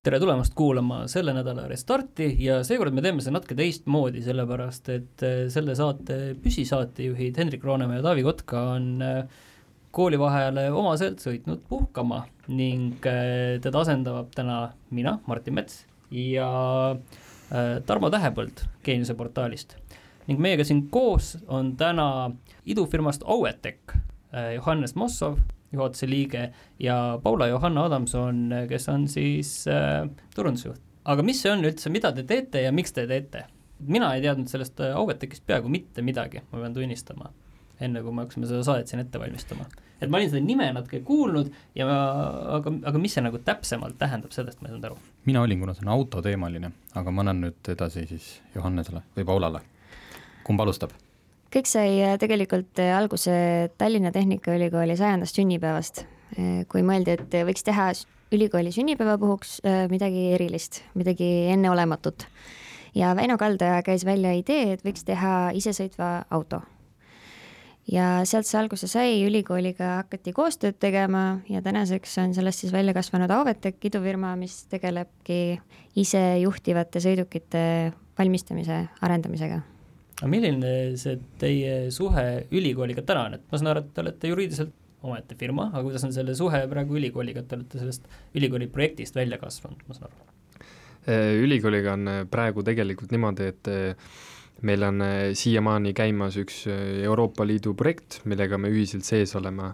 Tere tulemast kuulama selle nädala Restarti ja seekord me teeme seda natuke teistmoodi, sellepärast et äh, selle saate püsisaatejuhid Hendrik Roonemaa ja Taavi Kotka on äh, koolivaheajale omaselt sõitnud puhkama ning äh, teda asendavad täna mina, Martin Mets ja Tarmo Tähepõld Geeniuse portaalist. ning meiega siin koos on täna idufirmast Auetech Johannes Mossov juhatuse liige ja Paula Johanna Adamson, kes on siis äh, turundusjuht. aga mis see on üldse, mida te teete ja miks te teete? mina ei teadnud sellest äh, Auvetekist peaaegu mitte midagi, ma pean tunnistama, enne kui me hakkasime seda saadet siin ette valmistama. et ma olin seda nime natuke kuulnud ja ma, aga, aga mis see nagu täpsemalt tähendab, sellest ma ei saanud aru. mina olin, kuna see on autoteemaline, aga ma annan nüüd edasi siis Johannesele või Paulale, kumb alustab? Kõik sai äh, tegelikult äh, alguse Tallinna Tehnikaülikooli sajandast sünnipäevast, äh, kui mõeldi, et võiks teha ülikooli sünnipäeva puhuks midagi erilist, midagi enneolematut. ja Väino Kaldaja käis välja idee, et võiks teha isesõitva auto. ja sealt see alguse sai, ülikooliga hakati koostööd tegema ja tänaseks on sellest siis välja kasvanud Auvetech idufirma, mis tegelebki isejuhtivate sõidukite valmistamise, arendamisega aga milline see teie suhe ülikooliga täna on, et ma saan aru, et te olete juriidiliselt omaette firma, aga kuidas on selle suhe praegu ülikooliga, et te olete sellest ülikooli projektist välja kasvanud, ma saan aru? Äh, ülikooliga on äh, praegu tegelikult niimoodi, et äh, meil on siiamaani käimas üks Euroopa Liidu projekt, millega me ühiselt sees oleme.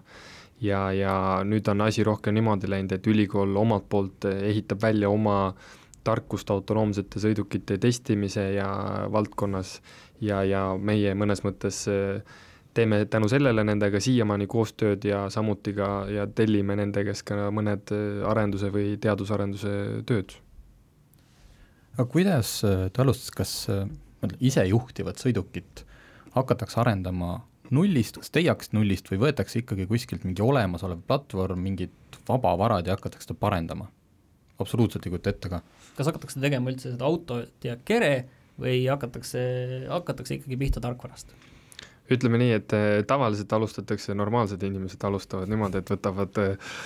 Ja, ja nüüd on asi rohkem niimoodi läinud, et ülikool omalt poolt ehitab välja oma tarkust autonoomsete sõidukite testimise ja valdkonnas ja, ja meie mõnes mõttes äh, teeme tänu sellele nendega siiamaani koostööd ja samuti ka, ja tellime nende käest ka mõned äh, arenduse või teadusarenduse tööd. aga kuidas äh, ta alustas, kas isejuhtivat sõidukit hakatakse arendama nullist, kas teie hakkasite nullist või võetakse ikkagi kuskilt mingi olemasolev platvorm, mingid vabavarad ja hakatakse seda parendama? Absoluutselt ei kujuta ette ka. kas hakatakse tegema üldse seda autot ja kere või hakatakse, hakatakse ikkagi pihta tarkvarast? ütleme nii, et eh, tavaliselt alustatakse, normaalsed inimesed alustavad niimoodi, et võtavad, eh,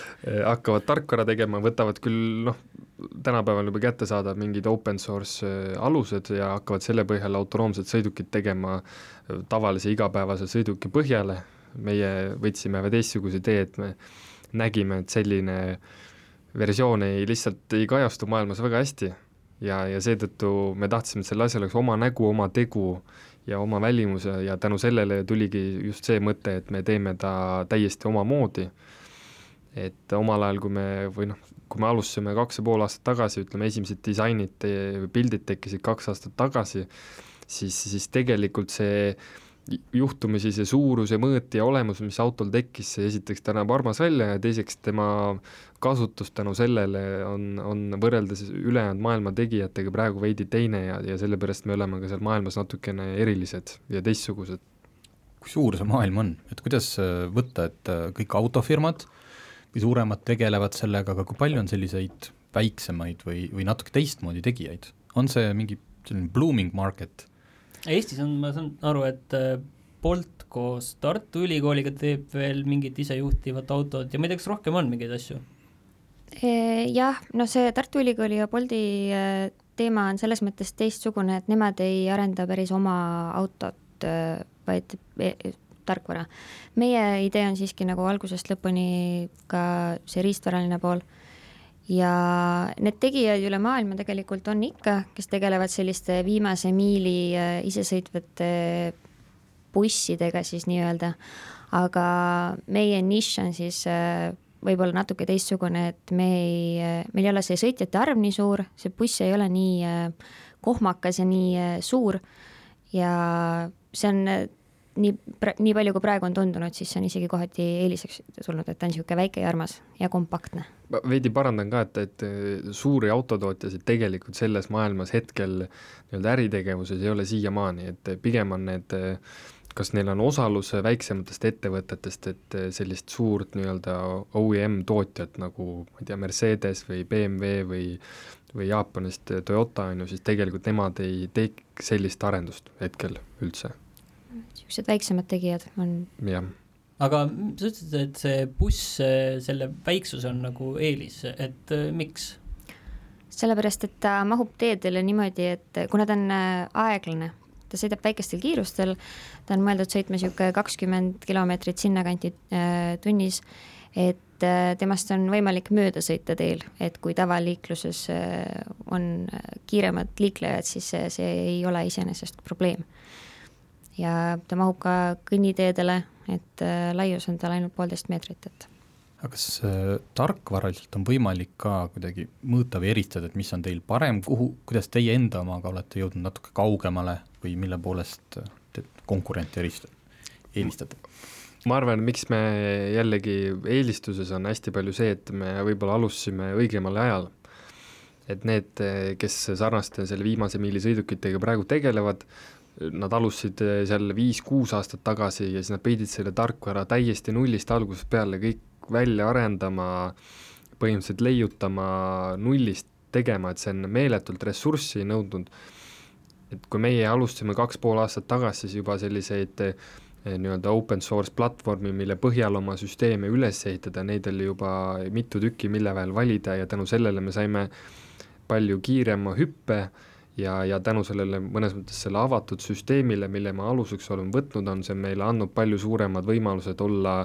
hakkavad tarkvara tegema, võtavad küll noh, tänapäeval juba kättesaadav mingid open source eh, alused ja hakkavad selle põhjal autonoomset sõidukit tegema tavalise igapäevase sõiduki põhjale, meie võtsime teistsuguse tee, et me nägime, et selline versioon ei, lihtsalt ei kajastu maailmas väga hästi ja, ja seetõttu me tahtsime, et sellel asjal oleks oma nägu, oma tegu ja oma välimuse ja tänu sellele tuligi just see mõte, et me teeme ta täiesti omamoodi. et omal ajal, kui me, või noh, kui me alustasime kaks ja pool aastat tagasi, ütleme, esimesed disainid, pildid tekkisid kaks aastat tagasi, siis, siis tegelikult see juhtumisi see suurus ja mõõt ja olemus, mis autol tekkis, see esiteks ta näeb armas välja ja teiseks tema kasutus tänu sellele on, on võrreldes ülejäänud maailma tegijatega praegu veidi teine ja, ja sellepärast me oleme ka seal maailmas natukene erilised ja teistsugused. kui suur see maailm on, et kuidas äh, võtta, et äh, kõik autofirmad või suuremad tegelevad sellega, aga kui palju on selliseid väiksemaid või, või natuke teistmoodi tegijaid, on see mingi selline blooming market Eestis on, ma saan aru, et äh, Bolt koos Tartu Ülikooliga teeb veel mingit isejuhtivat autot ja ma ei tea, kas rohkem on mingeid asju? jah, no see Tartu Ülikooli ja Bolti äh, teema on selles mõttes teistsugune, et nemad ei arenda päris oma autot, äh, vaid tarkvara. meie idee on siiski nagu algusest lõpuni ka see riistvaraline pool ja need tegijad üle maailma tegelikult on ikka, kes tegelevad selliste viimase miili äh, isesõitvate bussidega siis nii-öelda, aga meie nišš on siis äh, võib-olla natuke teistsugune, et me ei, äh, meil ei ole see sõitjate arv nii suur, see buss ei ole nii kohmakas ja nii suur. Ja see on nii, nii palju, kui praegu on tundunud, siis see on isegi kohati eeliseks tulnud, et ta on niisugune väike ja armas ja kompaktne. ma veidi parandan ka, et, et suuri autotootjasid tegelikult selles maailmas hetkel nii-öelda äritegevuses ei ole siiamaani, et pigem on need kas neil on osalus väiksematest ettevõtetest, et sellist suurt nii-öelda OEM tootjat nagu ma ei tea, Mercedes või BMW või või Jaapanist Toyota on ju, siis tegelikult nemad ei tee sellist arendust hetkel üldse. Niisugused väiksemad tegijad on. jah. aga sa ütlesid, et see buss, selle väiksus on nagu eelis, et äh, miks? sellepärast, et ta mahub teedele niimoodi, et kuna ta on äh, aeglane, ta sõidab väikestel kiirustel, ta on mõeldud sõitma niisugune kakskümmend kilomeetrit sinnakanti äh, tunnis, et temast on võimalik mööda sõita teel, et kui tavaliikluses on kiiremad liiklejad, siis see, see ei ole iseenesest probleem. Ja ta mahub ka kõnniteedele, et laius on tal ainult poolteist meetrit, et aga kas äh, tarkvaraliselt on võimalik ka kuidagi mõõta või eristada, et mis on teil parem, kuhu, kuidas teie enda omaga olete jõudnud natuke kaugemale või mille poolest te konkurente eristate, eelistate? ma arvan, miks me jällegi eelistuses on hästi palju see, et me võib-olla alustasime õigemal ajal. et need, kes sarnaste selle viimase miili sõidukitega praegu tegelevad, nad alustasid seal viis-kuus aastat tagasi ja siis nad pidid selle tarkvara täiesti nullist algusest peale kõik välja arendama, põhimõtteliselt leiutama, nullist tegema, et see on meeletult ressurssi nõudnud. et kui meie alustasime kaks pool aastat tagasi, siis juba selliseid Eh, nii-öelda open source platvormi, mille põhjal oma süsteeme üles ehitada, neid oli juba mitu tükki, mille vahel valida ja tänu sellele me saime palju kiirema hüppe ja, ja tänu sellele mõnes mõttes selle avatud süsteemile, mille me aluseks oleme võtnud, on see meile andnud palju suuremad võimalused olla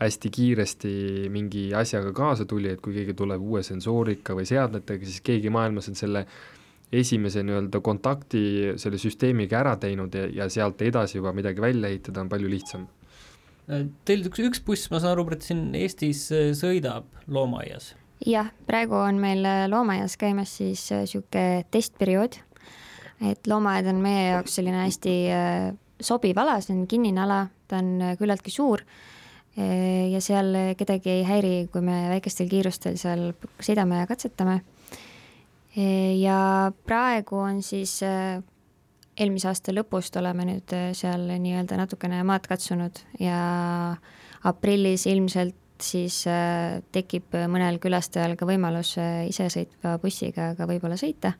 hästi kiiresti mingi asjaga kaasa tuli, et kui keegi tuleb uue sensoorika või seadmetega, siis keegi maailmas on selle esimese nii-öelda kontakti selle süsteemiga ära teinud ja, ja sealt edasi juba midagi välja ehitada on palju lihtsam. Teil üks, üks buss, ma saan aru, et siin Eestis äh, sõidab loomaaias? Jah, praegu on meil äh, loomaaias käimas siis niisugune äh, testperiood, et loomaaed on meie jaoks selline hästi sobiv ala, see on kinnine ala, ta on küllaltki suur ja seal kedagi ei häiri, kui me väikestel kiirustel seal sõidame ja katsetame. Ja praegu on siis äh, eelmise aasta lõpust oleme nüüd äh, seal nii-öelda natukene maad katsunud ja aprillis ilmselt siis äh, tekib mõnel külastajal ka võimalus isesõitva bussiga ka võib-olla sõita.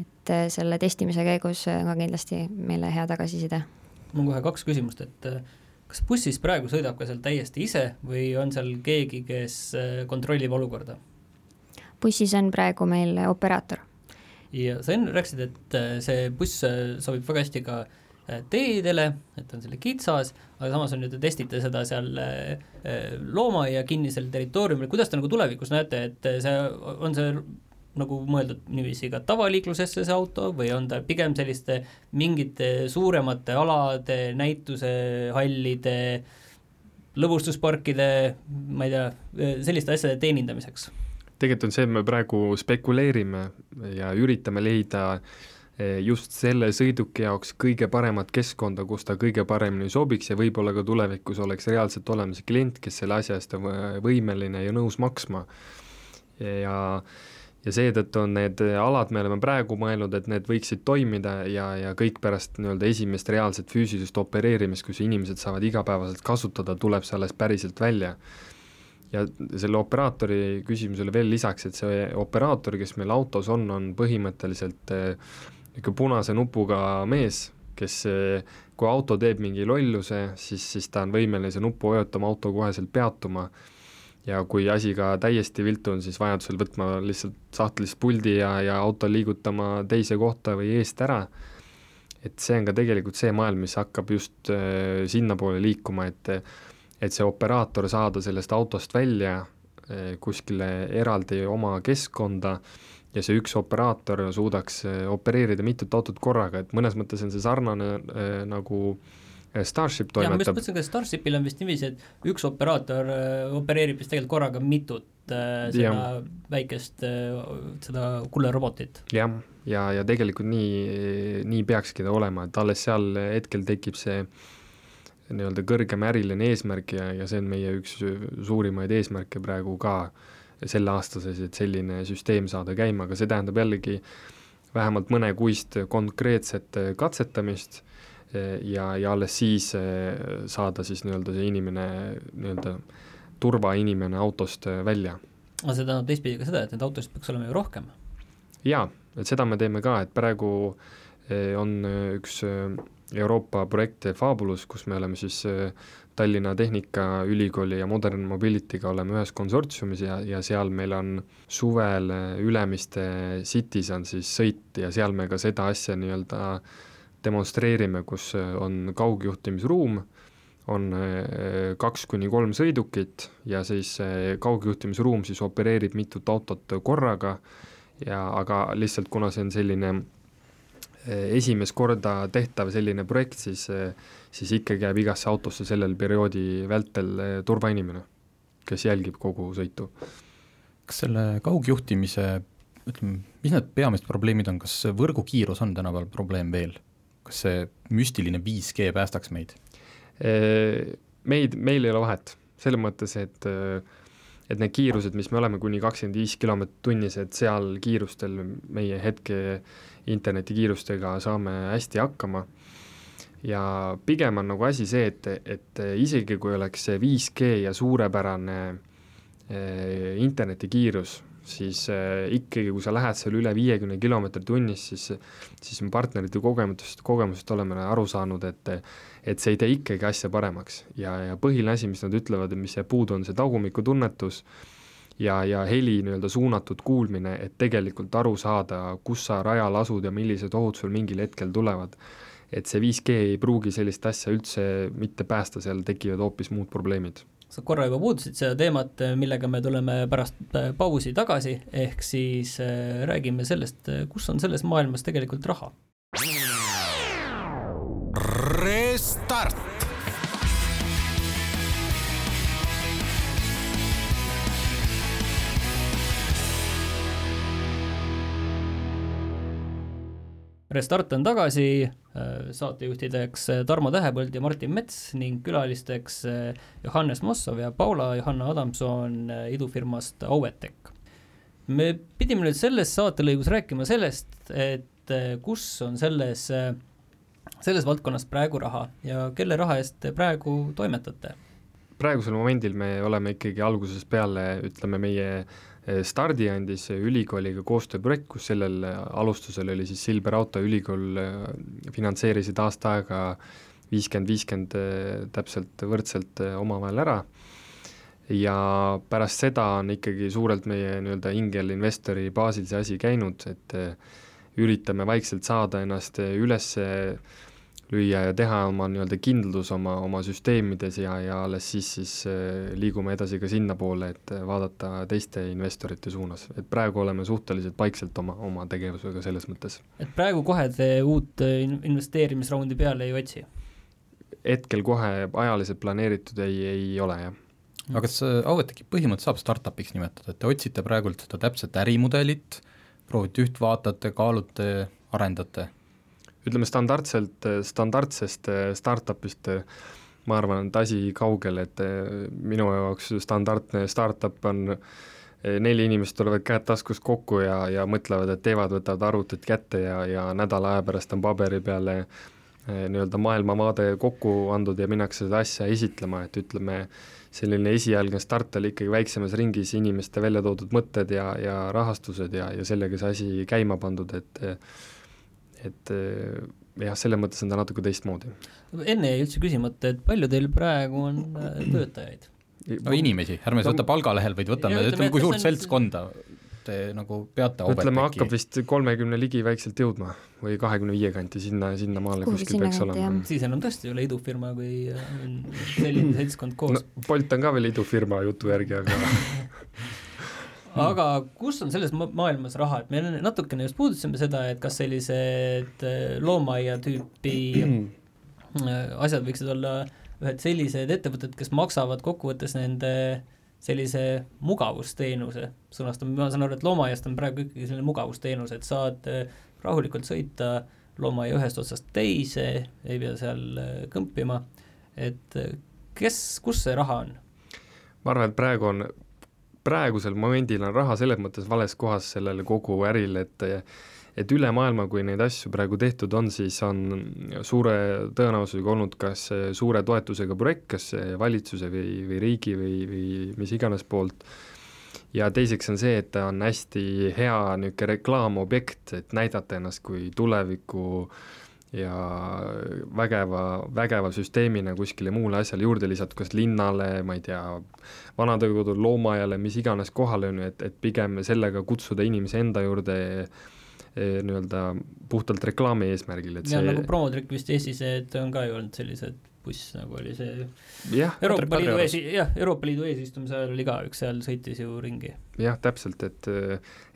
et selle testimise käigus on ka kindlasti meile hea tagasiside. mul on kohe kaks küsimust, et kas bussis praegu sõidab ka seal täiesti ise või on seal keegi, kes kontrollib olukorda? bussis on praegu meil operaator. ja sa enne rääkisid, et äh, see buss äh, sobib väga hästi ka äh, teedele, et on selle kitsas, aga samas on ju, te testite seda seal loomaaia kinnisel territooriumil, kuidas te nagu tulevikus näete, et see, on see nagu mõeldud niiviisi ka tavaliiklusesse see auto või on ta pigem selliste mingite suuremate alade, näitusehallide, lõbustusparkide, ma ei tea, selliste asjade teenindamiseks? tegelikult on see, et me praegu spekuleerime ja üritame leida eh, just selle sõiduki jaoks kõige paremat keskkonda, kus ta kõige paremini sobiks ja võib-olla ka tulevikus oleks reaalselt olemas klient, kes selle asja eest on võimeline ja nõus maksma. ja, ja seetõttu on need alad, me oleme praegu mõelnud, et need võiksid toimida ja, ja kõik pärast nii-öelda esimest reaalset füüsilist opereerimist, kus inimesed saavad igapäevaselt kasutada, tuleb see alles päriselt välja ja selle operaatori küsimusele veel lisaks, et see operaator, kes meil autos on, on põhimõtteliselt eh, niisugune punase nupuga mees, kes eh, kui auto teeb mingi lolluse, siis, siis ta on võimeline see nuppu vajutama, auto koheselt peatuma. Ja kui asi ka täiesti viltu on, siis vajadusel võtma lihtsalt sahtlist puldi ja, ja auto liigutama teise kohta või eest ära, et see on ka tegelikult see maailm, mis hakkab just äh, sinnapoole liikuma, et et see operaator saada sellest autost välja eh, kuskile eraldi oma keskkonda ja see üks operaator suudaks eh, opereerida mitut autot korraga, et mõnes mõttes on see sarnane äh, nagu Starship toimetab. ma just mõtlesin, et Starshipil on vist niiviisi, et üks operaator äh, opereerib vist tegelikult korraga mitut äh, seda ja. väikest äh,, seda kullerobotit. jah, ja, ja, ja tegelikult nii, nii peakski ta olema, et alles seal hetkel tekib see äh, nii-öelda kõrgem äriline eesmärk ja, ja see on meie üks suurimaid eesmärke praegu ka selle aasta sees, et selline süsteem saada käima, aga see tähendab jällegi vähemalt mõnekuist konkreetset katsetamist ja, ja alles siis saada siis nii-öelda see inimene, nii-öelda turvainimene autost välja. aga see tähendab teistpidi ka seda, et neid autosid peaks olema ju rohkem? jaa, et seda me teeme ka, et praegu eh, on eh, üks eh, Euroopa projekt Fabulous, kus me oleme siis Tallinna Tehnikaülikooli ja Modern Mobility'ga oleme ühes konsortsiumis ja, ja seal meil on suvel Ülemiste City's on siis sõit ja seal me ka seda asja nii-öelda demonstreerime, kus on kaugjuhtimisruum, on kaks kuni kolm sõidukit ja siis kaugjuhtimisruum siis opereerib mitut autot korraga ja aga lihtsalt kuna see on selline eh, esimest korda tehtav selline projekt, siis, eh, siis ikkagi jääb igasse autosse sellel perioodi vältel eh, turvainimene, kes jälgib kogu sõitu. kas selle kaugjuhtimise, ütleme, mis need peamised probleemid on, kas võrgukiirus on tänapäeval probleem veel? kas see müstiline 5G päästaks meid? Meid, meil ei ole vahet, selles mõttes, et et need kiirused, mis me oleme kuni kakskümmend viis kilomeetrit tunnis, et seal kiirustel meie hetke internetikiirustega saame hästi hakkama. ja pigem on nagu asi see, et, et isegi kui oleks see 5G ja suurepärane eh, internetikiirus, siis äh, ikkagi, kui sa lähed seal üle viiekümne kilomeetri tunnis, siis siis me partnerite kogemustest, kogemusest oleme aru saanud, et et see ei tee ikkagi asja paremaks ja, ja põhiline asi, mis nad ütlevad, mis jääb puudu, on see tagumikutunnetus ja, ja heli nii-öelda suunatud kuulmine, et tegelikult aru saada, kus sa rajal asud ja millised ohud sul mingil hetkel tulevad. et see 5G ei pruugi sellist asja üldse mitte päästa, seal tekivad hoopis muud probleemid sa korra juba puudutasid seda teemat, millega me tuleme pärast äh, pausi tagasi, ehk siis äh, räägime sellest, äh, kus on selles maailmas tegelikult raha. Restart Restart on tagasi, äh, saatejuhtideks äh, Tarmo Tähepõld ja Martin Mets ning külalisteks äh, Johannes Mossov ja Paula Johanna Adamson idufirmast Auetech. me pidime nüüd selles saatelõigus rääkima sellest, et kus on selles, selles valdkonnas praegu raha ja kelle raha eest te praegu toimetate? praegusel momendil me oleme ikkagi algusest peale, ütleme, meie Eh, stardi andis ülikooliga koostööprojekt, kus sellel alustusel oli siis Silber Auto ülikool eh, finantseerisid aasta aega viiskümmend, viiskümmend eh, täpselt võrdselt omavahel ära. Ja pärast seda on ikkagi suurelt meie nii-öelda ingelinvestori baasil see asi käinud, et üritame vaikselt saada ennast üles lüüa ja teha oma nii-öelda kindlus oma, oma süsteemides ja, ja alles siis, siis äh, liigume edasi ka sinnapoole, et äh, vaadata teiste investorite suunas, et praegu oleme suhteliselt paikselt oma, oma tegevusega selles mõttes. et praegu kohe te uut äh, investeerimisraundi peale ei otsi? hetkel kohe ajaliselt planeeritud ei, ei ole, jah aga kas Aueteki põhimõtteliselt saab startup'iks nimetada, et te otsite praegult seda täpset ärimudelit, proovite üht, vaatate, kaalute, arendate ütleme standardselt, standardsest eh, startup'ist eh, ma arvan, et asi kaugel, et eh, minu jaoks standardne startup on neli inimest tulevad käed taskus kokku ja, ja mõtlevad, et teevad, võtavad arvutid kätte ja, ja nädala aja pärast on paberi peale nii-öelda maailmavaade kokku andnud ja minnakse seda asja esitlema, et ütleme, selline esialgne start oli ikkagi väiksemas ringis inimeste välja toodud mõtted ja, ja rahastused ja, ja sellega see asi käima pandud, et et eh, jah, selles mõttes on ta natuke teistmoodi. enne jäi üldse küsimata, et palju teil praegu on eh, töötajaid? no inimesi, ärme siis võta palgalehel, vaid võtame, ütleme, kui suurt seltskonda te nagu peate ütleme, hakkab vist kolmekümne ligi väikselt jõudma või kahekümne viie kanti, sinna, sinnamaale kuskil peaks olema. siis enam tõesti ei ole idufirma, kui on selline seltskond koos no,. Bolt on ka veel idufirma jutu järgi, aga aga kus on selles ma maailmas raha, et me natukene just puudutasime seda, et kas sellised äh, loomaaia tüüpi äh, asjad võiksid olla ühed sellised ettevõtted, kes maksavad kokkuvõttes nende sellise mugavusteenuse, sõnastame, ma saan aru, et loomaaiast on praegu ikkagi selline mugavusteenus, et saad äh, rahulikult sõita loomaaia ühest otsast teise, ei pea seal kõmpima, et kes, kus see raha on? ma arvan, et praegu on, praegusel momendil on raha selles mõttes vales kohas sellele kogu äril, et et üle maailma, kui neid asju praegu tehtud on, siis on suure tõenäosusega olnud kas suure toetusega projekt, kas valitsuse või, või riigi või, või mis iganes poolt, ja teiseks on see, et ta on hästi hea niisugune reklaamobjekt, et näidata ennast kui tuleviku ja vägeva, vägeva süsteemina kuskile muule asjale juurde lisatud, kas linnale, ma ei tea, vanadekodu, loomaaiale, mis iganes kohale, on ju, et, et pigem sellega kutsuda inimesi enda juurde eh, nii-öelda puhtalt reklaami eesmärgil, et ja see nagu promotrikk vist Eestis, et on ka ju olnud sellised buss, nagu oli see jah, Euroopa Liidu ees, jah, Euroopa Liidu eesistumise ajal oli ka üks seal, sõitis ju ringi. jah, täpselt, et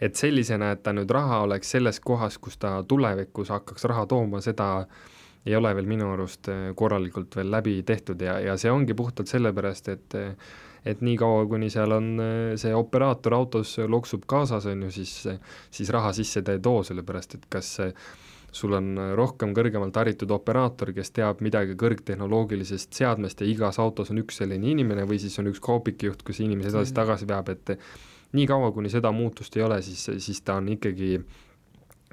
et sellisena, et ta nüüd raha oleks selles kohas, kus ta tulevikus hakkaks raha tooma, seda ei ole veel minu arust eh, korralikult veel läbi tehtud ja, ja see ongi puhtalt sellepärast, et et niikaua, kuni seal on eh, see operaator autos loksub kaasas, on ju, siis, siis raha sisse ta ei too, sellepärast et kas sul on rohkem kõrgemalt haritud operaator, kes teab midagi kõrgtehnoloogilisest seadmest ja igas autos on üks selline inimene või siis on üks kaubikejuht, kes inimesi edasi-tagasi veab, et niikaua, kuni seda muutust ei ole, siis, siis ta on ikkagi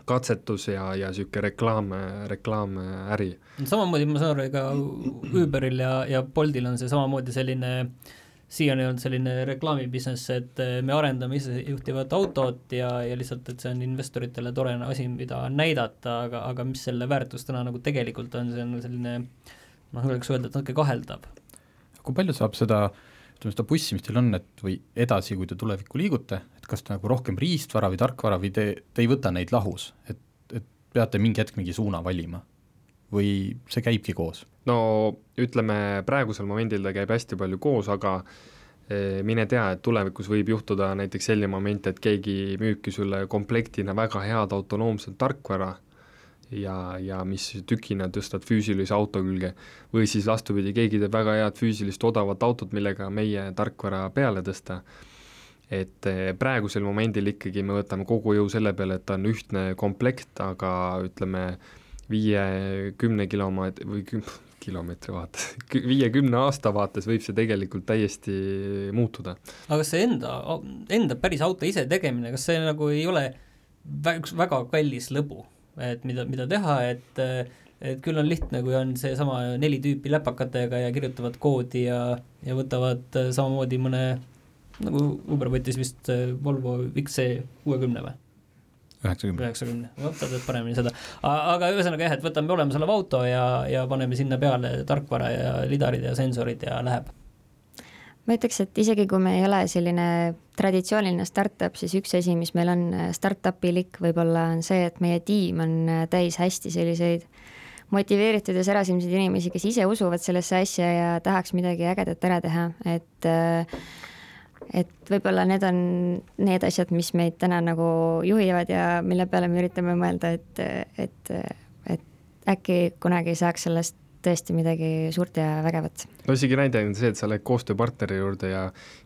katsetus ja, ja niisugune reklaam, reklaamäri. samamoodi ma saan aru, ega Uberil ja, ja Boltil on see samamoodi selline äh, siiani olnud selline reklaami business, et eh, me arendame isejuhtivat autot ja, ja lihtsalt, et see on investoritele tore asi, mida näidata, aga, aga mis selle väärtus täna nagu tegelikult on, see on selline noh, võiks öelda, et natuke kaheldav. kui palju saab seda ütleme, seda bussi, mis teil on, et või edasi, kui te tulevikku liigute, et kas ta nagu rohkem riistvara või tarkvara või te, te ei võta neid lahus, et, et peate mingi hetk mingi suuna valima? Või see käibki koos? no ütleme, praegusel momendil ta käib hästi palju koos, aga eh, mine tea, et tulevikus võib juhtuda näiteks selline moment, et keegi müübki sulle komplektina väga head autonoomset tarkvara ja, ja mis tükina tõstad füüsilise auto külge, või siis vastupidi, keegi teeb väga head füüsilist odavat autot, millega meie tarkvara peale tõsta, et eh, praegusel momendil ikkagi me võtame kogu jõu selle peale, et ta on ühtne komplekt, aga ütleme, viie-kümne kilomeetri või küm-, kilomeetri vaates, viiekümne aasta vaates võib see tegelikult täiesti muutuda. aga kas see enda, enda päris auto ise tegemine, kas see nagu ei ole üks väga kallis lõbu, et mida, mida teha, et et küll on lihtne, kui on seesama neli tüüpi läpakatega ja kirjutavad koodi ja, ja võtavad samamoodi mõne, nagu Uber võttis vist Volvo XC kuuekümne või? Üheksakümne. üheksakümne, vot sa tead paremini seda. aga ühesõnaga jah, et võtame olemasoleva auto ja, ja paneme sinna peale tarkvara ja lidarid ja sensorid ja läheb. ma ütleks, et isegi kui me ei ole selline traditsiooniline startup, siis üks asi, mis meil on startup'ilik võib-olla on see, et meie tiim on täis hästi selliseid motiveeritud ja särasilmseid inimesi, kes ise usuvad sellesse asja ja tahaks midagi ägedat ära teha, et äh, et võib-olla need on need asjad, mis meid täna nagu juhivad ja mille peale me üritame mõelda, et, et, et äkki kunagi saaks sellest tõesti midagi suurt ja vägevat. no isegi näide on see, et sa lähed koostööpartneri juurde ja,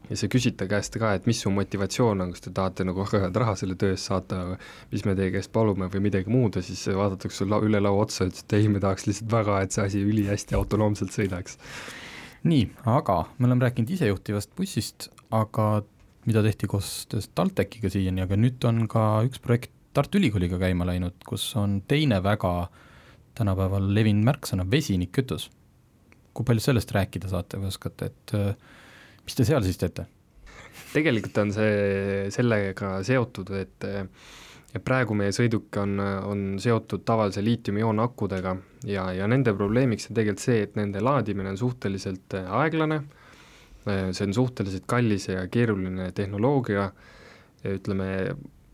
ja sa küsid ta käest ka, et mis su motivatsioon on, kas te tahate nagu head raha selle töö eest saata, mis me teie käest palume või midagi muud ja siis vaadatakse sulle üle laua otsa, ütles, et ei, me tahaks lihtsalt väga, et see asi ülihästi autonoomselt sõidaks nii, aga me oleme rääkinud isejuhtivast bussist, aga mida tehti koos TalTechiga siiani, aga nüüd on ka üks projekt Tartu Ülikooliga käima läinud, kus on teine väga tänapäeval levinud märksõna, vesinikkütus. kui palju sellest rääkida saate või oskate, et äh, mis te seal siis teete? tegelikult on see sellega seotud, et et praegu meie sõiduk on, on seotud tavalise liitiumioonakudega ja, ja nende probleemiks on tegelikult see, et nende laadimine on suhteliselt aeglane Äh, see on suhteliselt kallis ja keeruline tehnoloogia, ütleme,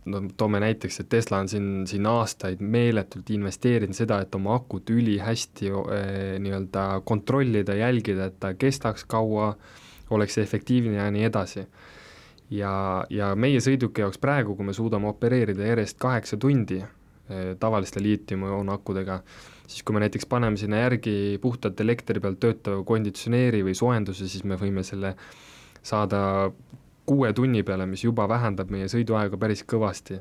no toome näiteks, et Tesla on siin, siin aastaid meeletult investeerinud seda, et oma akut ülihästi äh, nii-öelda kontrollida, jälgida, et ta kestaks kaua, oleks efektiivne ja nii edasi. ja, ja meie sõiduki jaoks praegu, kui me suudame opereerida järjest kaheksa tundi äh, tavaliste liitiumioonakudega, siis kui me näiteks paneme sinna järgi puhtalt elektri peal töötava konditsioneeri või soojenduse, siis me võime selle saada kuue tunni peale, mis juba vähendab meie sõiduaega päris kõvasti.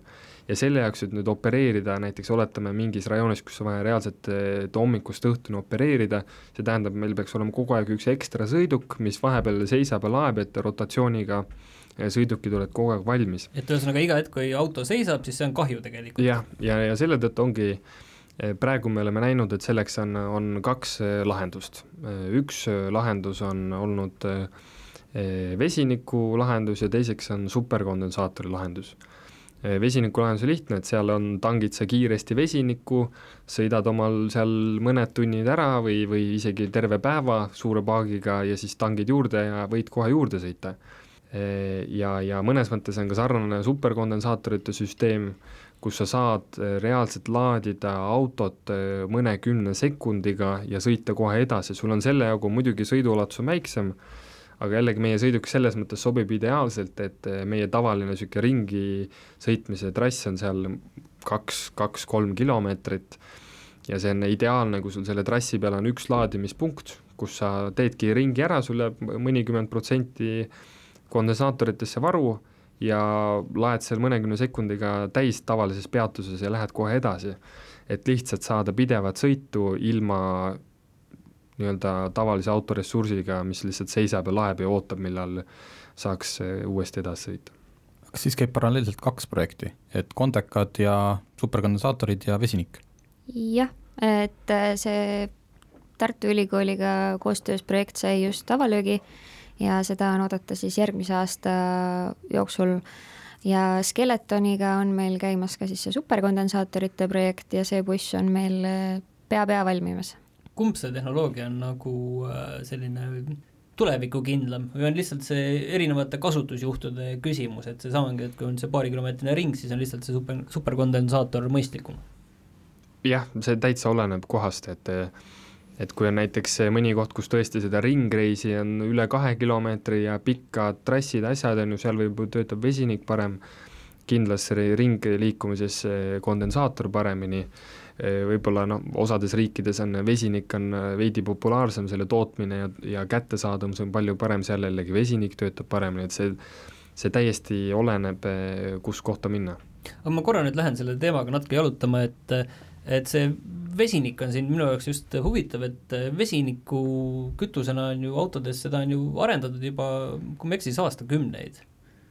ja selle jaoks, et nüüd opereerida näiteks oletame mingis rajoonis, kus on vaja reaalselt et hommikust õhtuni opereerida, see tähendab, meil peaks olema kogu aeg üks ekstra sõiduk, mis vahepeal seisab ja laeb, et rotatsiooniga sõidukid oled kogu aeg valmis. et ühesõnaga iga hetk, kui auto seisab, siis see on kahju tegelikult? jah, ja, ja, ja selle tõttu ongi praegu me oleme näinud, et selleks on, on kaks lahendust. üks lahendus on olnud vesiniku lahendus ja teiseks on superkondensaatori lahendus Eh, vesinikulahendus on lihtne, et seal on, tangid sa kiiresti vesinikku, sõidad omal seal mõned tunnid ära või, või isegi terve päeva suure paagiga ja siis tangid juurde ja võid kohe juurde sõita. Eh, ja, ja mõnes mõttes on ka sarnane superkondensaatorite süsteem, kus sa saad eh, reaalselt laadida autot mõnekümne sekundiga ja sõita kohe edasi, sul on selle jagu muidugi sõiduulatus on väiksem, aga jällegi meie sõiduk selles mõttes sobib ideaalselt, et eh, meie tavaline niisugune ringi sõitmise trass on seal kaks, kaks-kolm kilomeetrit ja see on ideaalne, kui sul selle trassi peal on üks laadimispunkt, kus sa teedki ringi ära, sul jääb mõnikümmend protsenti kondensaatoritesse varu ja laed seal mõnekümne sekundiga täis tavalises peatuses ja lähed kohe edasi. et lihtsalt saada pidevat sõitu ilma nii-öelda tavalise autoressursiga, mis lihtsalt seisab ja laeb ja ootab, millal saaks uuesti edasi sõita. kas siis käib paralleelselt kaks projekti, et kondekad ja superkondensaatorid ja vesinik? jah, et äh, see Tartu Ülikooliga koostöös projekt sai just avalöögi ja seda on oodata siis järgmise aasta jooksul ja Skeletoniga on meil käimas ka siis see superkondensaatorite projekt ja see buss on meil pea-pea äh, valmimas kumb see tehnoloogia on nagu äh, selline tulevikukindlam või on lihtsalt see erinevate kasutusjuhtude küsimus, et see samangi, et kui on see paarikilomeetrine ring, siis on lihtsalt see super, superkondensaator mõistlikum? jah, see täitsa oleneb kohast, et et kui on näiteks mõni koht, kus tõesti seda ringreisi on üle kahe kilomeetri ja pikad trassid, asjad on ju, seal võib, töötab vesinik parem, kindlasti ringliikumises kondensaator paremini Eh, võib-olla noh, osades riikides on vesinik on veidi populaarsem, selle tootmine ja, ja kättesaadavus on palju parem, seal jällegi vesinik töötab paremini, et see, see täiesti oleneb, eh, kus kohta minna. aga ma korra nüüd lähen selle teemaga natuke jalutama, et et see vesinik on siin minu jaoks just huvitav, et vesiniku kütusena on ju autodes, seda on ju arendatud juba, kui ma ei eksi, siis aastakümneid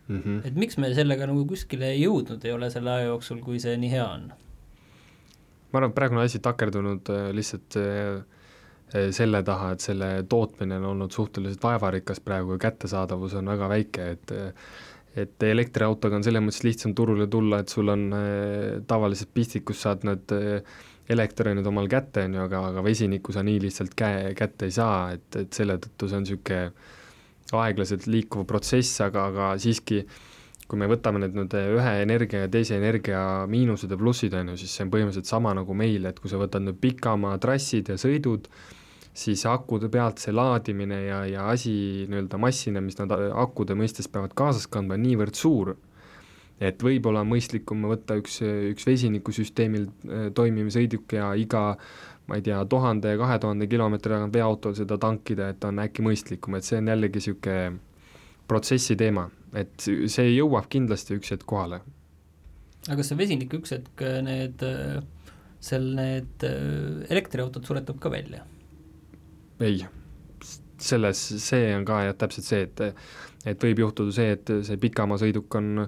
mm. -hmm. et miks me sellega nagu kuskile jõudnud ei ole selle aja jooksul, kui see nii hea on? ma arvan, et praegu on asi takerdunud äh, lihtsalt äh, äh, selle taha, et selle tootmine on olnud suhteliselt vaevarikas praegu ja kättesaadavus on väga väike, et et elektriautoga on selles mõttes lihtsam turule tulla, et sul on tavaliselt pistikus saad need elektronid omal kätte, on ju, aga, aga vesiniku sa nii lihtsalt käe, kätte ei saa, et, et selle tõttu see on niisugune aeglaselt liikuv protsess, aga, aga siiski kui me võtame nüüd nüüd ühe energia ja teise energia miinused ja plussid, on ju, siis see on põhimõtteliselt sama nagu meil, et kui sa võtad nüüd pikamaa trassid ja sõidud, siis akude pealt see laadimine ja, ja asi nii-öelda massina, mis nad akude mõistes peavad kaasas kandma, on niivõrd suur, et võib-olla on mõistlikum võtta üks, üks vesinikusüsteemil äh, toimiv sõiduk ja iga ma ei tea, tuhande, kahe tuhande kilomeetri tagant veoautol seda tankida, et on äkki mõistlikum, et see on jällegi niisugune protsessi teema et see jõuab kindlasti üks hetk kohale. aga kas see vesinik üks hetk need, seal need äh, elektriautod suretab ka välja? ei, selles, see on ka jah, täpselt see, et et võib juhtuda see, et see pikamaa sõiduk on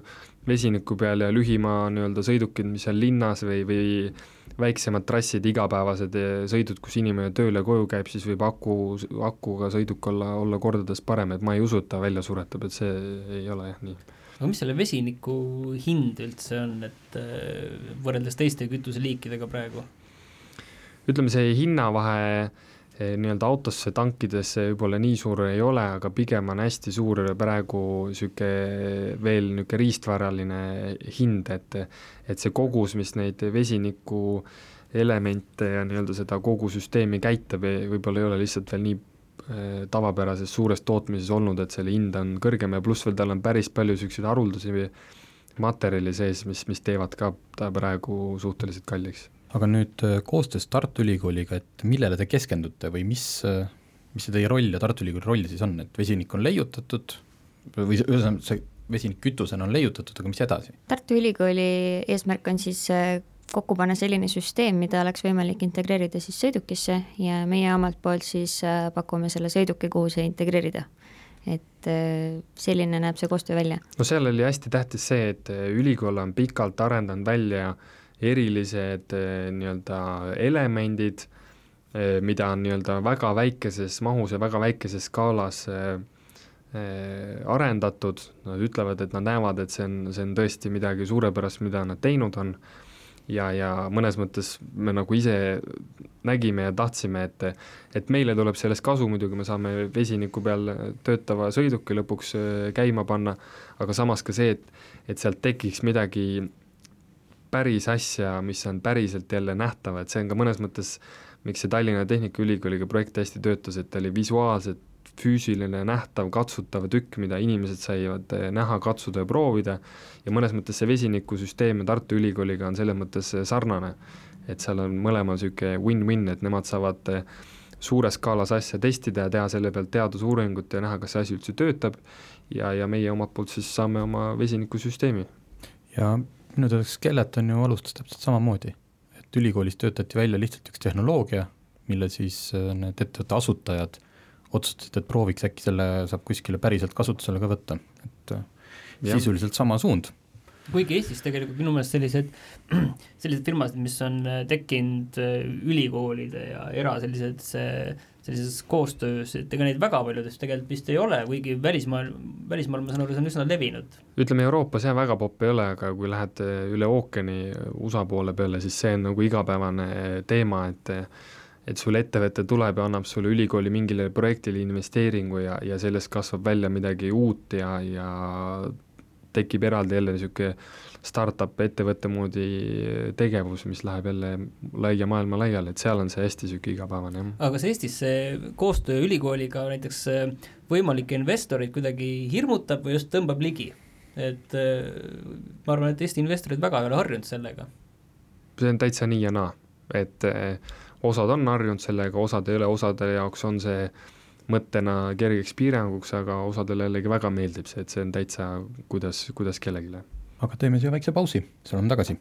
vesiniku peal ja lühimaa nii-öelda sõidukid, mis on linnas või, või väiksemad trassid, igapäevased sõidud, kus inimene tööle koju käib, siis võib aku, akuga sõiduk olla, olla kordades parem, et ma ei usu, et ta välja suretab, et see ei ole jah nii. aga mis selle vesiniku hind üldse on, et äh, võrreldes teiste kütuseliikidega praegu? ütleme, see hinnavahe Eh, nii-öelda autosse tankidesse võib-olla nii suur ei ole, aga pigem on hästi suur praegu niisugune veel niisugune riistvaraline hind, et et see kogus, mis neid vesiniku elemente ja nii-öelda seda kogu süsteemi käitab, võib-olla ei ole lihtsalt veel nii eh, tavapärases suures tootmises olnud, et selle hind on kõrgem ja pluss veel tal on päris palju niisuguseid haruldasi materjali sees, mis, mis teevad ka ta praegu suhteliselt kalliks aga nüüd äh, koostöös Tartu Ülikooliga, et millele te keskendute või mis, äh, mis see teie roll ja Tartu Ülikooli roll siis on, et vesinik on leiutatud või ühesõnaga, see vesinikkütusena on leiutatud, aga mis edasi? Tartu Ülikooli eesmärk on siis äh, kokku panna selline süsteem, mida oleks võimalik integreerida siis sõidukisse ja meie omalt poolt siis äh, pakume selle sõiduki, kuhu see integreerida. et äh, selline näeb see koostöö välja. no seal oli hästi tähtis see, et ülikool on pikalt arendanud välja erilised nii-öelda elemendid, mida on nii-öelda väga väikeses mahus ja väga väikeses skaalas arendatud, nad ütlevad, et nad näevad, et see on, see on tõesti midagi suurepärast, mida nad teinud on, ja, ja mõnes mõttes me nagu ise nägime ja tahtsime, et et meile tuleb sellest kasu, muidugi me saame vesiniku peal töötava sõiduki lõpuks käima panna, aga samas ka see, et et sealt tekiks midagi päris asja, mis on päriselt jälle nähtav, et see on ka mõnes mõttes, miks see Tallinna Tehnikaülikooliga projekt hästi töötas, et ta oli visuaalselt füüsiline, nähtav, katsutav tükk, mida inimesed said eh, näha, katsuda ja proovida, ja mõnes mõttes see vesinikusüsteem Tartu Ülikooliga on selles mõttes eh, sarnane. et seal on mõlemal niisugune win-win, et nemad saavad eh, suures skaalas asja testida ja teha selle pealt teadusuuringut ja näha, kas see asi üldse töötab, ja, ja meie omalt poolt siis saame oma vesinikusüsteemi. ja minu teada Skeleton ju alustas täpselt samamoodi, et ülikoolis töötati välja lihtsalt üks tehnoloogia, mille siis need ettevõtte asutajad otsustasid, et prooviks, äkki selle saab kuskile päriselt kasutusele ka võtta, et äh, ja. sisuliselt sama suund kuigi Eestis tegelikult minu meelest sellised, sellised firmasid, mis on äh, tekkinud äh, ülikoolide ja era sellised, sellises koostöös, et ega neid väga paljudest tegelikult vist ei ole, kuigi välismaal, välismaal ma saan aru, see on üsna levinud. ütleme Euroopas jah, väga popp ei ole, aga kui lähed üle ookeani USA poole peale, siis see on nagu igapäevane teema, et et sul ettevõte tuleb ja annab sulle ülikooli mingile projektile investeeringu ja, ja sellest kasvab välja midagi uut ja, ja tekib eraldi jälle niisugune startup ettevõtte moodi tegevus, mis läheb jälle laia maailma laiali, et seal on see hästi niisugune igapäevane, jah. aga kas Eestis see koostöö ülikooliga näiteks võimalikke investoreid kuidagi hirmutab või just tõmbab ligi? et ma arvan, et Eesti investorid väga ei ole harjunud sellega. see on täitsa nii ja naa, et osad on harjunud sellega, osad ei ole, osade jaoks on see mõttena kergeks piiranguks, aga osadele jällegi väga meeldib see, et see on täitsa kuidas, kuidas kellelegi. aga teeme siia väikse pausi, siis oleme tagasi.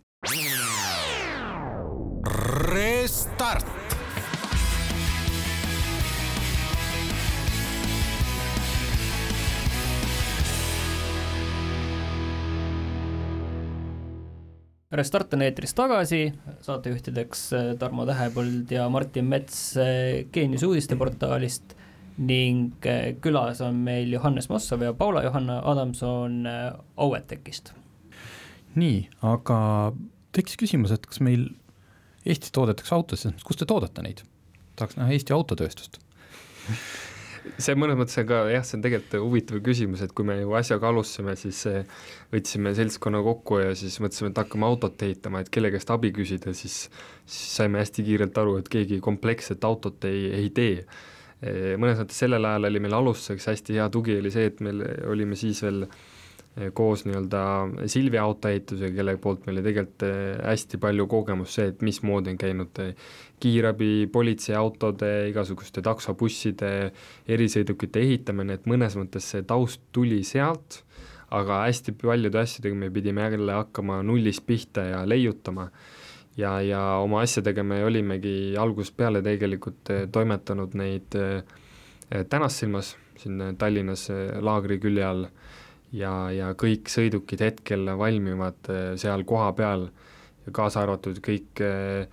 Restart Restart on eetris tagasi, saatejuhtideks äh, Tarmo Tähepõld ja Martin Mets äh, Geenius uudisteportaalist ning äh, külas on meil Johannes Mossov ja Paula-Johanna Adamson Auetekist. nii, aga tekkis küsimus, et kas meil Eestis toodetakse autosid, kust te toodate neid? tahaks näha Eesti autotööstust see mõnes mõttes on ka jah, see on tegelikult huvitav küsimus, et kui me ju asjaga alustasime, siis võtsime seltskonna kokku ja siis mõtlesime, et hakkame autot ehitama, et kelle käest abi küsida, siis siis saime hästi kiirelt aru, et keegi kompleksset autot ei, ei tee. Mõnes mõttes sellel ajal oli meil alustuseks hästi hea tugi, oli see, et meil olime siis veel koos nii-öelda Silvia autoehitusega, kelle poolt meil oli tegelikult hästi palju kogemust see, et mismoodi on käinud kiirabi, politseiautode, igasuguste taksobusside, erisõidukite ehitamine, et mõnes mõttes see taust tuli sealt, aga hästi paljude asjadega me pidime jälle hakkama nullist pihta ja leiutama. Ja, ja oma asjadega me olimegi algusest peale tegelikult toimetanud neid tänast silmas, siin Tallinnas laagri külje all. Ja, ja kõik sõidukid hetkel valmivad äh, seal kohapeal, kaasa arvatud kõik äh,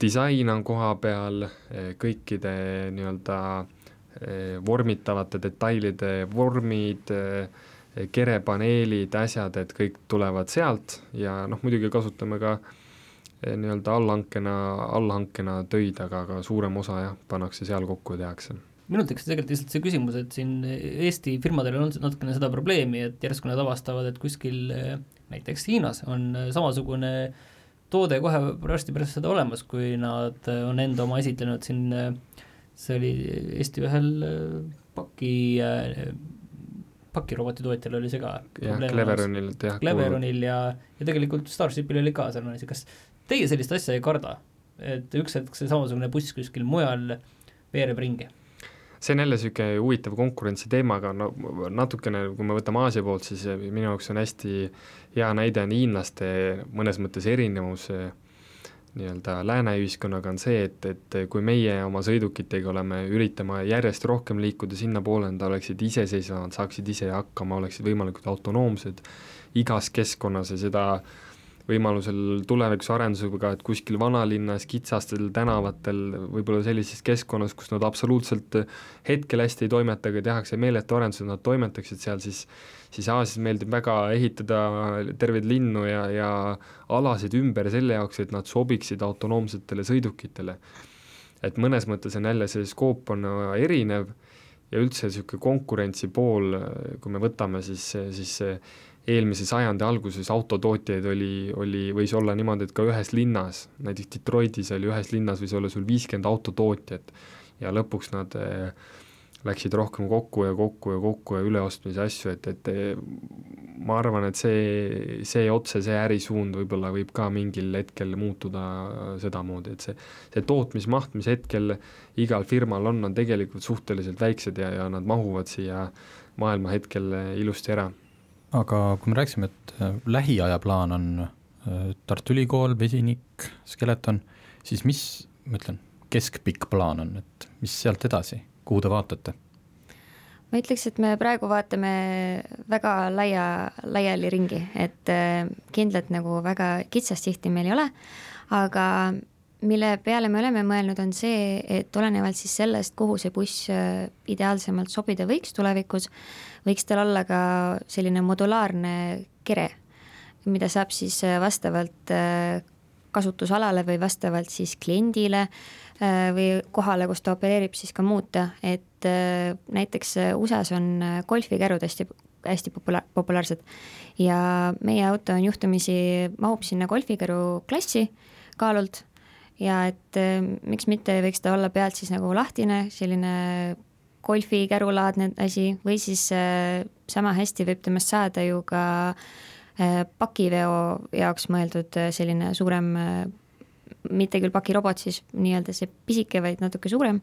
disain on koha peal, äh, kõikide nii-öelda vormitavate detailide vormid, kerepaneelid, asjad, et kõik tulevad sealt. Ja noh, muidugi kasutame ka nii-öelda allhankena, allhankena töid, aga ka suurem osa jah, pannakse seal kokku ja tehakse minul tekkis tegelikult lihtsalt see küsimus, et siin Eesti firmadel on natukene seda probleemi, et järsku nad avastavad, et kuskil näiteks Hiinas on samasugune toode kohe varsti pärast seda olemas, kui nad on enda oma esitlenud siin, see oli Eesti ühel paki, pakiroboti tootjal oli see ka. jah, Cleveronil, jah. Cleveronil ja, ja tegelikult Starshipil oli ka sarnane asi, kas teie sellist asja ei karda? et üks hetk see samasugune buss kuskil mujal veereb ringi see on jälle niisugune huvitav konkurentsi teema, aga no natukene, kui me võtame Aasia poolt, siis minu jaoks on hästi hea näide on hiinlaste mõnes mõttes erinevus nii-öelda lääne ühiskonnaga on see, et, et kui meie oma sõidukitega oleme, üritame järjest rohkem liikuda sinnapoole, nad oleksid iseseisvamad, saaksid ise hakkama, oleksid võimalikult autonoomsed igas keskkonnas ja seda äh, võimalusel tulevikus arendusega, et kuskil vanalinnas, kitsastel tänavatel, võib-olla sellises keskkonnas, kus nad absoluutselt hetkel hästi ei toimeta, aga tehakse meeletu arendus, et nad toimetaksid seal, siis siis Aasias meeldib väga ehitada terveid linnu ja, ja alasid ümber selle jaoks, et nad sobiksid autonoomsetele sõidukitele. et mõnes mõttes on jälle see skoop on erinev ja üldse niisugune konkurentsi pool, kui me võtame, siis, siis eelmise sajandi alguses autotootjaid oli, oli, võis olla niimoodi, et ka ühes linnas, näiteks Detroitis oli ühes linnas võis olla sul viiskümmend autotootjat ja lõpuks nad äh, läksid rohkem kokku ja kokku ja kokku ja üleostmise asju, et, et ma arvan, et see, see otse, see ärisuund võib-olla võib ka mingil hetkel muutuda sedamoodi, et see, see tootmismaht, mis hetkel igal firmal on, on tegelikult suhteliselt väiksed ja, ja nad mahuvad siia maailma hetkel ilusti ära aga kui me rääkisime, et äh, lähiaja plaan on äh, Tartu Ülikool, vesinik, Skeleton, siis mis, ma ütlen, keskpikk plaan on, et mis sealt edasi, kuhu te vaatate? ma ütleks, et me praegu vaatame väga laia, laiali ringi, et äh, kindlalt nagu väga kitsast sihti meil ei ole, aga mille peale me oleme mõelnud, on see, et olenevalt siis sellest, kuhu see buss ideaalsemalt sobida võiks tulevikus, võiks tal olla ka selline modulaarne kere, mida saab siis äh, vastavalt äh, kasutusalale või vastavalt siis kliendile äh, või kohale, kus ta opereerib, siis ka muuta, et näiteks USA-s on golfikärud hästi, hästi popula-, populaarsed. Ja meie auto on juhtumisi, mahub sinna golfikäru klassi kaalult ja et miks mitte võiks ta olla pealt siis nagu lahtine, selline golfikärulaadne asi või siis äh, sama hästi võib temast saada ju ka äh, pakiveo jaoks mõeldud selline suurem, mitte küll pakirobot siis nii-öelda see pisike, vaid natuke suurem,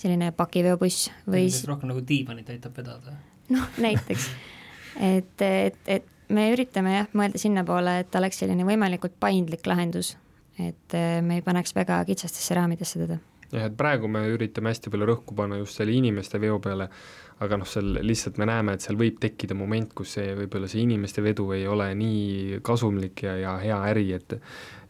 selline pakiveobuss või siis rohkem nagu diivanit aitab vedada. noh, näiteks, et, et, et me üritame jah, mõelda sinnapoole, et oleks selline võimalikult paindlik lahendus, et me ei paneks väga kitsastesse raamidesse teda. Jah, et praegu me üritame hästi palju rõhku panna just selle inimeste veo peale, aga noh, seal lihtsalt me näeme, et seal võib tekkida moment, kus see võib-olla see inimeste vedu ei ole nii kasumlik ja, ja hea äri, et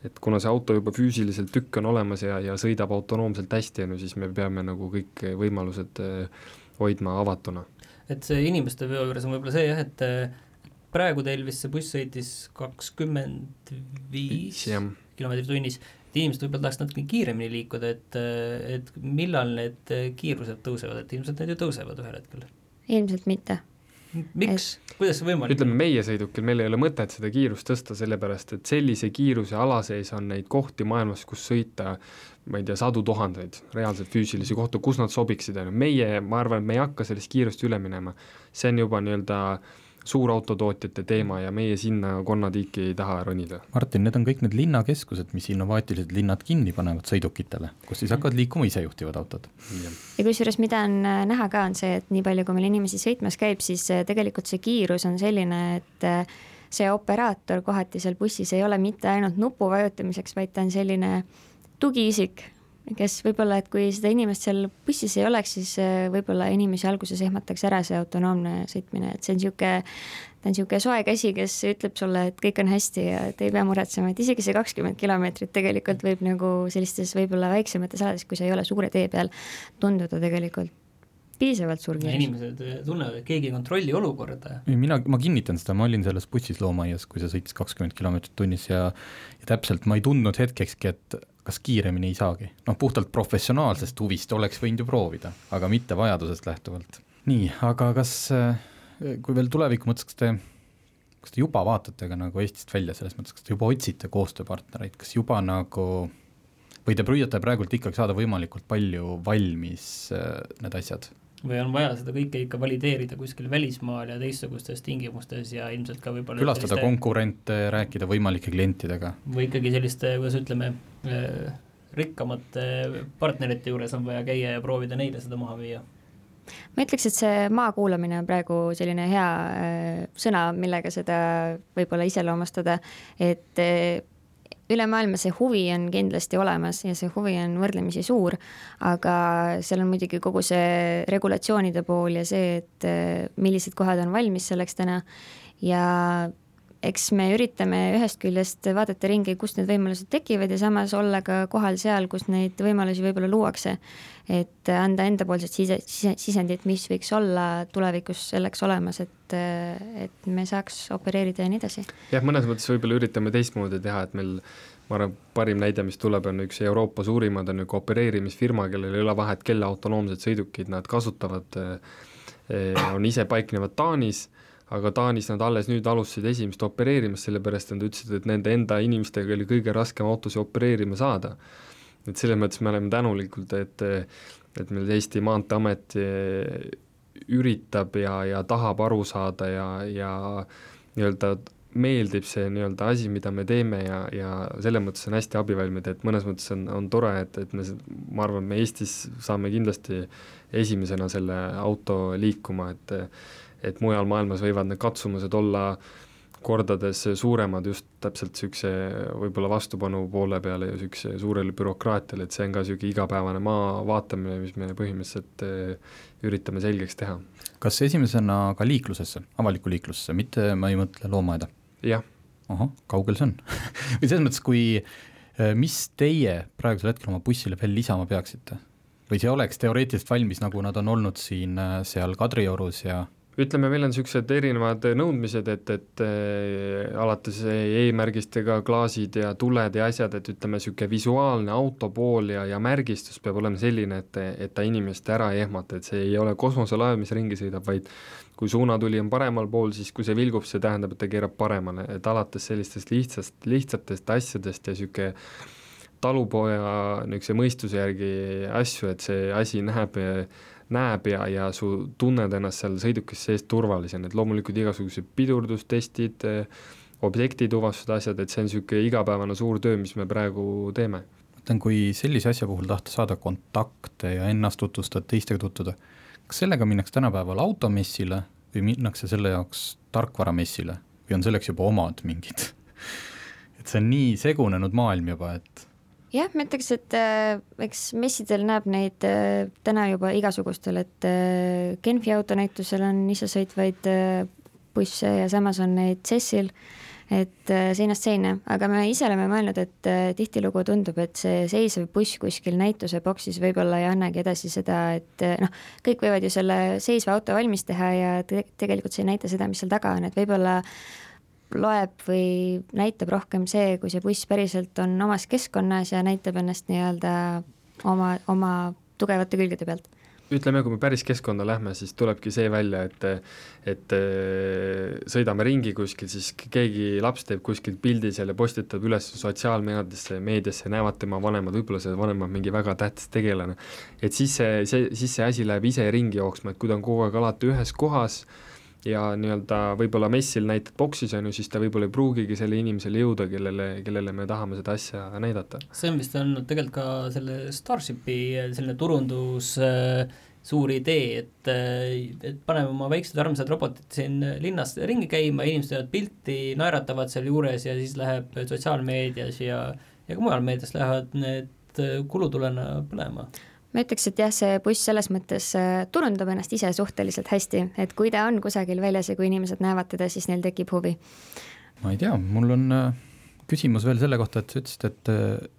et kuna see auto juba füüsiliselt tükk on olemas ja, ja sõidab autonoomselt hästi, no siis me peame nagu kõik võimalused eh, hoidma avatuna. et see inimeste veo juures on võib-olla see jah, et eh, praegu teil vist see buss sõitis kakskümmend viis kilomeetrit tunnis et inimesed võib-olla tahaks natuke kiiremini liikuda, et, et millal need kiirused tõusevad, et ilmselt need ju tõusevad ühel hetkel? ilmselt mitte. miks et..., kuidas see võimalik ütleme, meie sõidukil meil ei ole mõtet seda kiirust tõsta, sellepärast et sellise kiiruse ala sees on neid kohti maailmas, kus sõita ma ei tea, sadu tuhandeid reaalselt füüsilisi kohti, kus nad sobiksid, on ju, meie, ma arvan, et me ei hakka sellest kiirust üle minema, see on juba nii-öelda äh, suurautotootjate teema ja meie sinna konnatiiki ei taha ronida. Martin, need on kõik need linnakeskused, mis innovaatilised linnad kinni panevad sõidukitele, kus siis hakkavad liikuma isejuhtivad autod. ja kusjuures, mida on äh, näha ka, on see, et nii palju, kui meil inimesi sõitmas käib, siis äh, tegelikult see kiirus on selline, et äh, see operaator kohati seal bussis ei ole mitte ainult nupu vajutamiseks, vaid ta on selline tugiisik, kes võib-olla, et kui seda inimest seal bussis ei oleks, siis äh, võib-olla inimesi alguses ehmataks ära see autonoomne sõitmine, et see on niisugune, ta on niisugune soe käsi, kes ütleb sulle, et kõik on hästi ja et ei pea muretsema, et isegi see kakskümmend kilomeetrit tegelikult võib nagu sellistes võib-olla väiksemates alades, kui sa ei ole suure tee peal, tunduda tegelikult piisavalt suur kiirus. inimesed tunnevad, et keegi ei kontrolli olukorda. mina, ma kinnitan seda, ma olin selles bussis loomaaias, kui see sõitis kakskümmend kilomeetrit tunnis ja ja täpselt ma ei tundnud hetkekski, et kas kiiremini ei saagi, noh puhtalt professionaalsest huvist oleks võinud ju proovida, aga mitte vajadusest lähtuvalt. nii, aga kas, kui veel tuleviku mõttes, kas te, kas te juba vaatate ka nagu Eestist välja, selles mõttes, kas te juba otsite koostööpartnereid, kas juba nagu või te püüate praegult ikkagi saada võimalikult palju valmis äh, need asjad? Või on vaja seda kõike ikka valideerida kuskil välismaal ja teistsugustes tingimustes ja ilmselt ka võib-olla külastada selliste... konkurente, rääkida võimalike klientidega? või ikkagi selliste, kuidas ütleme, äh, rikkamate partnerite juures on vaja käia ja proovida neile seda maha müüa? ma ütleks, et see maa kuulamine on praegu selline hea äh, sõna, millega seda võib-olla iseloomustada, et äh, üle maailma see huvi on kindlasti olemas ja see huvi on võrdlemisi suur, aga seal on muidugi kogu see regulatsioonide pool ja see, et äh, millised kohad on valmis selleks täna. Ja eks me üritame ühest küljest vaadata ringi, kust need võimalused tekivad ja samas olla ka kohal seal, kus neid võimalusi võib-olla luuakse. et anda endapoolset sise, sise, sisendit, mis võiks olla tulevikus selleks olemas, et, et me saaks opereerida ja nii edasi. jah, mõnes mõttes võib-olla üritame teistmoodi teha, et meil ma arvan, parim näide, mis tuleb, on üks Euroopa suurimad on nagu opereerimisfirma, kellel ei ole vahet, kelle autonoomsed sõidukid nad kasutavad, eh, on ise paiknevad Taanis aga Taanis nad alles nüüd alustasid esimest opereerimist, sellepärast nad ütlesid, et nende enda inimestega oli kõige raskem autosid opereerima saada. et selles mõttes me oleme tänulikud, et, et meil Eesti Maanteeamet üritab ja, ja tahab aru saada ja, ja nii-öelda meeldib see nii-öelda asi, mida me teeme ja, ja selles mõttes on hästi abivalmid, et mõnes mõttes on, on tore, et, et me, ma arvan, me Eestis saame kindlasti esimesena selle auto liikuma, et et mujal maailmas võivad need katsumused olla kordades suuremad just täpselt niisuguse võib-olla vastupanu poole peale ja niisuguse suurele bürokraatiale, et see on ka niisugune igapäevane maa vaatamine, mis me põhimõtteliselt eh, üritame selgeks teha. kas esimesena ka liiklusesse, avalikku liiklusesse, mitte ma ei mõtle loomaaeda? jah. ahah, kaugel see on või selles mõttes, kui, eh, mis teie praegusel hetkel oma bussile veel lisama peaksite? või see oleks teoreetiliselt valmis, nagu nad on olnud siin eh, seal Kadriorus ja ütleme, meil on niisugused erinevad nõudmised, et, et äh, alates e-märgistega klaasid ja tuled ja asjad, et ütleme, niisugune visuaalne auto pool ja, ja märgistus peab olema selline, et, et ta inimest ära ei ehmata, et see ei ole kosmoselaev, mis ringi sõidab, vaid kui suunatuli on paremal pool, siis kui see vilgub, see tähendab, et ta keerab paremale, et alates sellistest lihtsast, lihtsatest asjadest ja niisugune talupoja niisuguse mõistuse järgi asju, et see asi näeb näeb ja, ja su tunned ennast seal sõidukis sees turvalisena, et loomulikult igasugused pidurdustestid, objektituvastused, asjad, et see on niisugune igapäevane suur töö, mis me praegu teeme. mõtlen, kui sellise asja puhul tahta saada kontakte ja ennast tutvustada, teistega tutvuda, kas sellega minnakse tänapäeval automessile või minnakse selle jaoks tarkvaramessile või on selleks juba omad mingid et see on nii segunenud maailm juba, et jah, ma ütleks, et äh, eks messidel näeb neid äh, täna juba igasugustel, et äh, Genfi autonäitusel on isesõitvaid äh, busse ja samas on neid CES-il, et äh, seinast seina, aga me ise oleme mõelnud, et äh, tihtilugu tundub, et see seisev buss kuskil näituse boksis võib-olla ei annagi edasi seda, et äh, noh, kõik võivad ju selle seisva auto valmis teha ja te tegelikult see ei näita seda, mis seal taga on, et võib-olla loeb või näitab rohkem see, kui see buss päriselt on omas keskkonnas ja näitab ennast nii-öelda oma, oma tugevate külgede pealt ütleme, kui me päris keskkonda lähme, siis tulebki see välja, et et sõidame ringi kuskil, siis keegi laps teeb kuskilt pildi seal ja postitab üles sotsiaalmeediasse, meediasse, näevad tema vanemad, võib-olla see vanem on mingi väga tähtis tegelane. et siis see, see, siis see asi läheb ise ringi jooksma, et kui ta on kogu aeg alati ühes kohas, ja nii-öelda võib-olla messil näitad boksis, on ju, siis ta võib-olla ei pruugigi selle inimesele jõuda, kellele, kellele me tahame seda asja näidata. see on vist olnud tegelikult ka selle Starshipi selline turundus äh, suur idee, et, et paneme oma väiksed armsad robotid siin linnas ringi käima, inimesed teevad pilti, naeratavad seal juures ja siis läheb sotsiaalmeedias ja, ja ka mujal meedias lähevad need kulutulena põlema ma ütleks, et jah, see buss selles mõttes äh, turundab ennast ise suhteliselt hästi, et kui ta on kusagil väljas ja kui inimesed näevad teda, siis neil tekib huvi. ma ei tea, mul on äh, küsimus veel selle kohta, et sa ütlesid, et äh,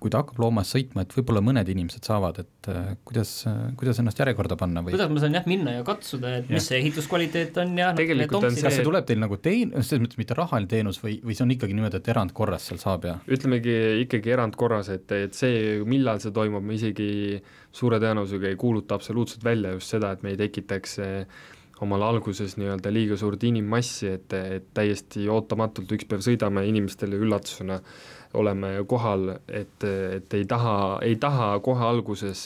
kui ta hakkab loomas sõitma, et võib-olla mõned inimesed saavad, et kuidas, kuidas ennast järjekorda panna või? kuidas ma saan jah minna ja katsuda, et ja. mis see ehituskvaliteet on ja tegelikult on see kas see tuleb teil nagu teen-, selles mõttes mitte rahaline teenus või, või see on ikkagi niimoodi, et erandkorras seal saab ja? ütlemegi ikkagi erandkorras, et, et see, millal see toimub, me isegi suure tõenäosusega ei kuuluta absoluutselt välja just seda, et me ei tekitaks omal alguses nii-öelda liiga suurt inimmassi, et, et täiesti ootamatult üks päev sõidame inimestele üllatusena oleme kohal, et, et ei taha, ei taha kohe alguses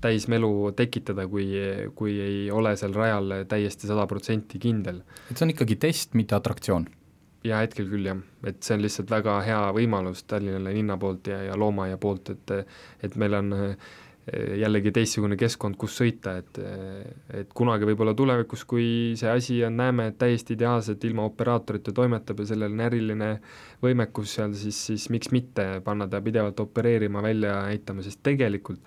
täismelu tekitada, kui, kui ei ole seal rajal täiesti sada protsenti kindel. et see on ikkagi test, mitte atraktsioon? jaa, hetkel küll jah, et see on lihtsalt väga hea võimalus Tallinnale linna poolt ja, ja loomaaia poolt, et et meil on jällegi teistsugune keskkond, kus sõita, et et kunagi võib-olla tulevikus, kui see asi on, näeme, et täiesti ideaalselt ilma operaatorita toimetab ja sellel on äriline võimekus seal, siis, siis miks mitte panna ta pidevalt opereerima, välja näitama, sest tegelikult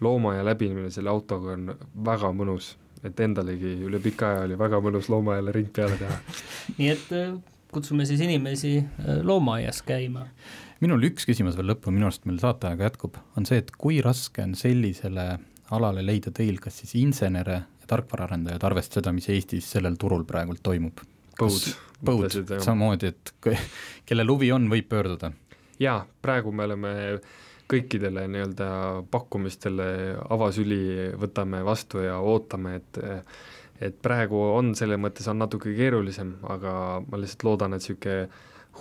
loomaaia läbimine selle autoga on väga mõnus, et endalegi üle pika aja oli väga mõnus loomaaiale ring peale teha. Nii et äh, kutsume siis inimesi äh, loomaaias käima minul üks küsimus veel lõppu, minu arust meil saateaega jätkub, on see, et kui raske on sellisele alale leida teil kas siis insenere ja tarkvaraarendajaid, arvestades seda, mis Eestis sellel turul praegult toimub? põud. põud, samamoodi, et kellel huvi on, võib pöörduda? jaa, praegu me oleme kõikidele nii-öelda pakkumistele avasüli võtame vastu ja ootame, et et praegu on selles mõttes, on natuke keerulisem, aga ma lihtsalt loodan, et niisugune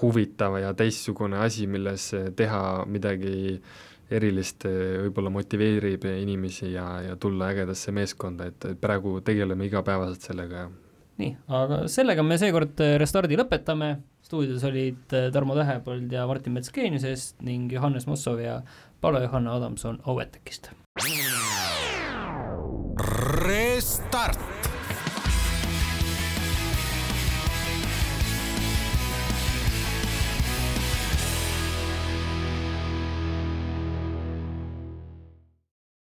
huvitav ja teistsugune asi, milles teha midagi erilist, võib-olla motiveerib inimesi ja, ja tulla ägedasse meeskonda, et praegu tegeleme igapäevaselt sellega. nii, aga sellega me seekord Restardi lõpetame, stuudios olid Tarmo Tähepõld ja Martin Mets Geeniusest ning Johannes Mossov ja Paolo-Johanna Adamson Ouetekist. Restart